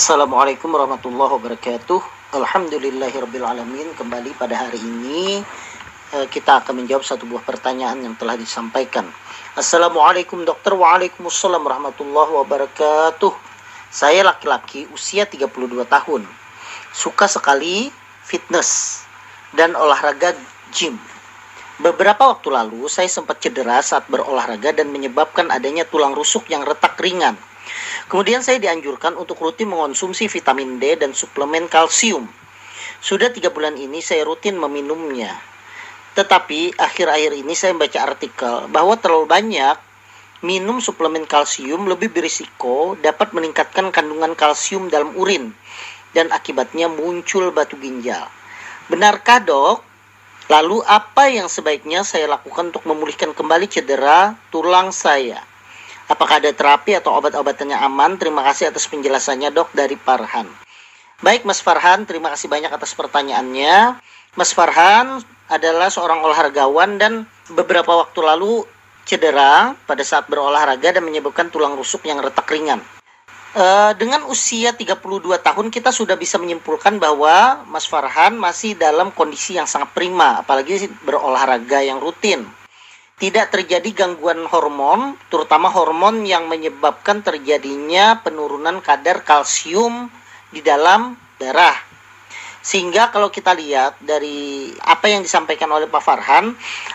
Assalamualaikum warahmatullahi wabarakatuh. Alhamdulillahirrabbilalamin. Kembali pada hari ini eh, kita akan menjawab satu buah pertanyaan yang telah disampaikan. Assalamualaikum dokter. Waalaikumsalam warahmatullahi wabarakatuh. Saya laki-laki usia 32 tahun. Suka sekali fitness dan olahraga gym. Beberapa waktu lalu saya sempat cedera saat berolahraga dan menyebabkan adanya tulang rusuk yang retak ringan. Kemudian saya dianjurkan untuk rutin mengonsumsi vitamin D dan suplemen kalsium. Sudah tiga bulan ini saya rutin meminumnya. Tetapi akhir-akhir ini saya membaca artikel bahwa terlalu banyak minum suplemen kalsium lebih berisiko dapat meningkatkan kandungan kalsium dalam urin dan akibatnya muncul batu ginjal. Benarkah dok? Lalu apa yang sebaiknya saya lakukan untuk memulihkan kembali cedera tulang saya? Apakah ada terapi atau obat-obatannya aman? Terima kasih atas penjelasannya dok dari Farhan. Baik Mas Farhan, terima kasih banyak atas pertanyaannya. Mas Farhan adalah seorang olahragawan dan beberapa waktu lalu cedera pada saat berolahraga dan menyebabkan tulang rusuk yang retak ringan. Uh, dengan usia 32 tahun kita sudah bisa menyimpulkan bahwa Mas Farhan masih dalam kondisi yang sangat prima, apalagi berolahraga yang rutin tidak terjadi gangguan hormon, terutama hormon yang menyebabkan terjadinya penurunan kadar kalsium di dalam darah. Sehingga kalau kita lihat dari apa yang disampaikan oleh Pak Farhan,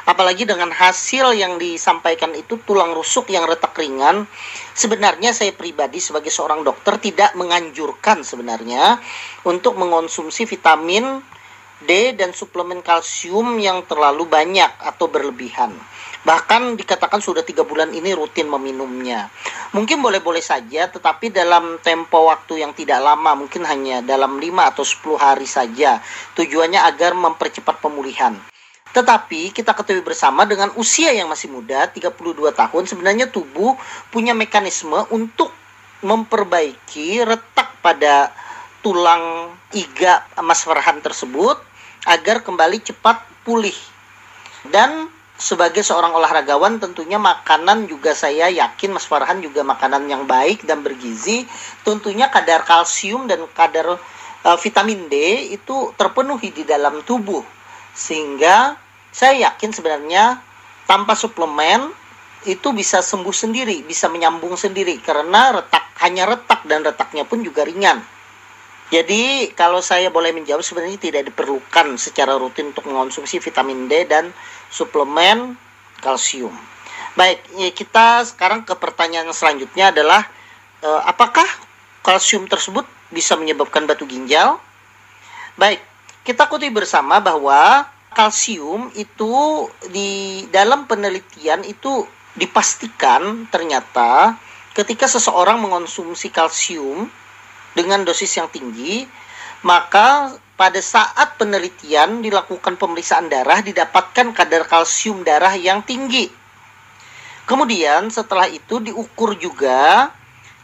apalagi dengan hasil yang disampaikan itu tulang rusuk yang retak ringan, sebenarnya saya pribadi sebagai seorang dokter tidak menganjurkan sebenarnya untuk mengonsumsi vitamin D dan suplemen kalsium yang terlalu banyak atau berlebihan Bahkan dikatakan sudah tiga bulan ini rutin meminumnya. Mungkin boleh-boleh saja, tetapi dalam tempo waktu yang tidak lama, mungkin hanya dalam 5 atau 10 hari saja. Tujuannya agar mempercepat pemulihan. Tetapi kita ketahui bersama dengan usia yang masih muda, 32 tahun, sebenarnya tubuh punya mekanisme untuk memperbaiki retak pada tulang iga Mas Farhan tersebut agar kembali cepat pulih. Dan sebagai seorang olahragawan tentunya makanan juga saya yakin Mas Farhan juga makanan yang baik dan bergizi. Tentunya kadar kalsium dan kadar uh, vitamin D itu terpenuhi di dalam tubuh. Sehingga saya yakin sebenarnya tanpa suplemen itu bisa sembuh sendiri bisa menyambung sendiri. Karena retak hanya retak dan retaknya pun juga ringan jadi kalau saya boleh menjawab sebenarnya tidak diperlukan secara rutin untuk mengonsumsi vitamin D dan suplemen kalsium. Baik, ya kita sekarang ke pertanyaan selanjutnya adalah eh, apakah kalsium tersebut bisa menyebabkan batu ginjal? Baik, kita kutip bersama bahwa kalsium itu di dalam penelitian itu dipastikan ternyata ketika seseorang mengonsumsi kalsium dengan dosis yang tinggi, maka pada saat penelitian dilakukan pemeriksaan darah didapatkan kadar kalsium darah yang tinggi. Kemudian setelah itu diukur juga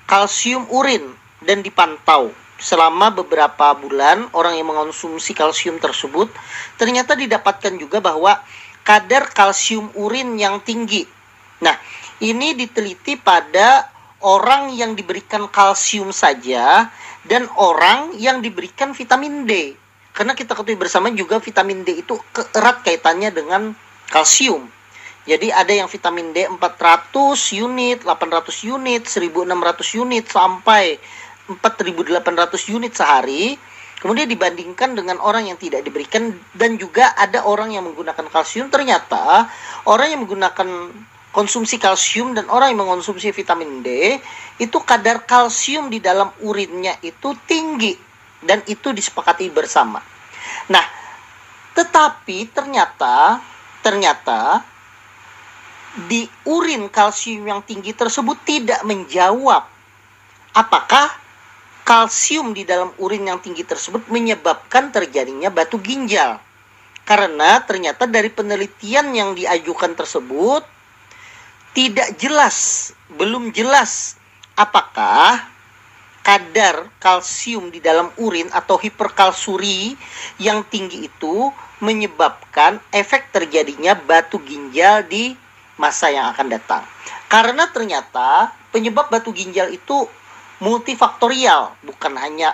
kalsium urin dan dipantau selama beberapa bulan orang yang mengonsumsi kalsium tersebut ternyata didapatkan juga bahwa kadar kalsium urin yang tinggi. Nah, ini diteliti pada orang yang diberikan kalsium saja dan orang yang diberikan vitamin D. Karena kita ketahui bersama juga vitamin D itu erat kaitannya dengan kalsium. Jadi ada yang vitamin D 400 unit, 800 unit, 1600 unit sampai 4800 unit sehari. Kemudian dibandingkan dengan orang yang tidak diberikan dan juga ada orang yang menggunakan kalsium ternyata orang yang menggunakan konsumsi kalsium dan orang yang mengonsumsi vitamin D itu kadar kalsium di dalam urinnya itu tinggi dan itu disepakati bersama. Nah, tetapi ternyata ternyata di urin kalsium yang tinggi tersebut tidak menjawab apakah kalsium di dalam urin yang tinggi tersebut menyebabkan terjadinya batu ginjal. Karena ternyata dari penelitian yang diajukan tersebut tidak jelas, belum jelas apakah kadar kalsium di dalam urin atau hiperkalsuri yang tinggi itu menyebabkan efek terjadinya batu ginjal di masa yang akan datang. Karena ternyata penyebab batu ginjal itu multifaktorial, bukan hanya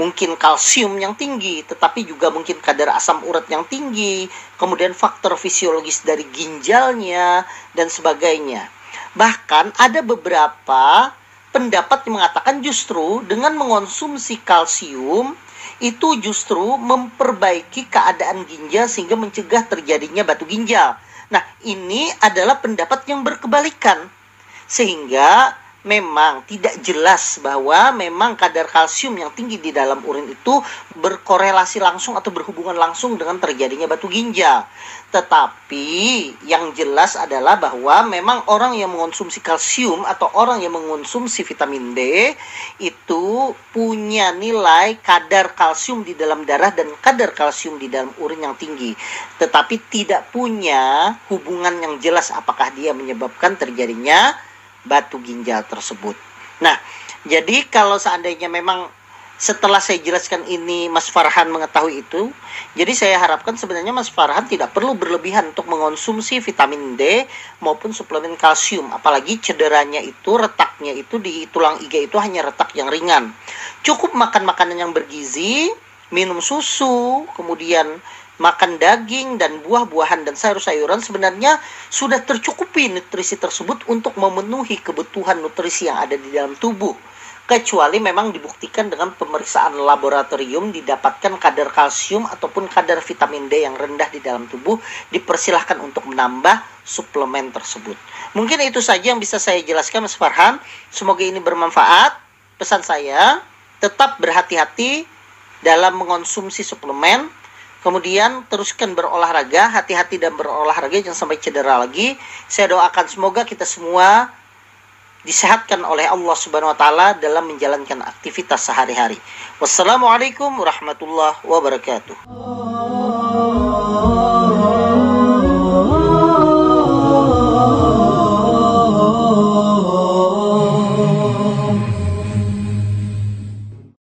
mungkin kalsium yang tinggi, tetapi juga mungkin kadar asam urat yang tinggi, kemudian faktor fisiologis dari ginjalnya, dan sebagainya. Bahkan ada beberapa pendapat yang mengatakan justru dengan mengonsumsi kalsium itu justru memperbaiki keadaan ginjal sehingga mencegah terjadinya batu ginjal. Nah, ini adalah pendapat yang berkebalikan. Sehingga memang tidak jelas bahwa memang kadar kalsium yang tinggi di dalam urin itu berkorelasi langsung atau berhubungan langsung dengan terjadinya batu ginjal. Tetapi yang jelas adalah bahwa memang orang yang mengonsumsi kalsium atau orang yang mengonsumsi vitamin D itu punya nilai kadar kalsium di dalam darah dan kadar kalsium di dalam urin yang tinggi. Tetapi tidak punya hubungan yang jelas apakah dia menyebabkan terjadinya batu ginjal tersebut. Nah, jadi kalau seandainya memang setelah saya jelaskan ini Mas Farhan mengetahui itu, jadi saya harapkan sebenarnya Mas Farhan tidak perlu berlebihan untuk mengonsumsi vitamin D maupun suplemen kalsium, apalagi cederanya itu retaknya itu di tulang iga itu hanya retak yang ringan. Cukup makan makanan yang bergizi, minum susu, kemudian makan daging dan buah-buahan dan sayur-sayuran sebenarnya sudah tercukupi nutrisi tersebut untuk memenuhi kebutuhan nutrisi yang ada di dalam tubuh kecuali memang dibuktikan dengan pemeriksaan laboratorium didapatkan kadar kalsium ataupun kadar vitamin D yang rendah di dalam tubuh dipersilahkan untuk menambah suplemen tersebut. Mungkin itu saja yang bisa saya jelaskan Mas Farhan. Semoga ini bermanfaat. Pesan saya tetap berhati-hati dalam mengonsumsi suplemen Kemudian teruskan berolahraga, hati-hati dan berolahraga jangan sampai cedera lagi. Saya doakan semoga kita semua disehatkan oleh Allah Subhanahu wa taala dalam menjalankan aktivitas sehari-hari. Wassalamualaikum warahmatullahi wabarakatuh.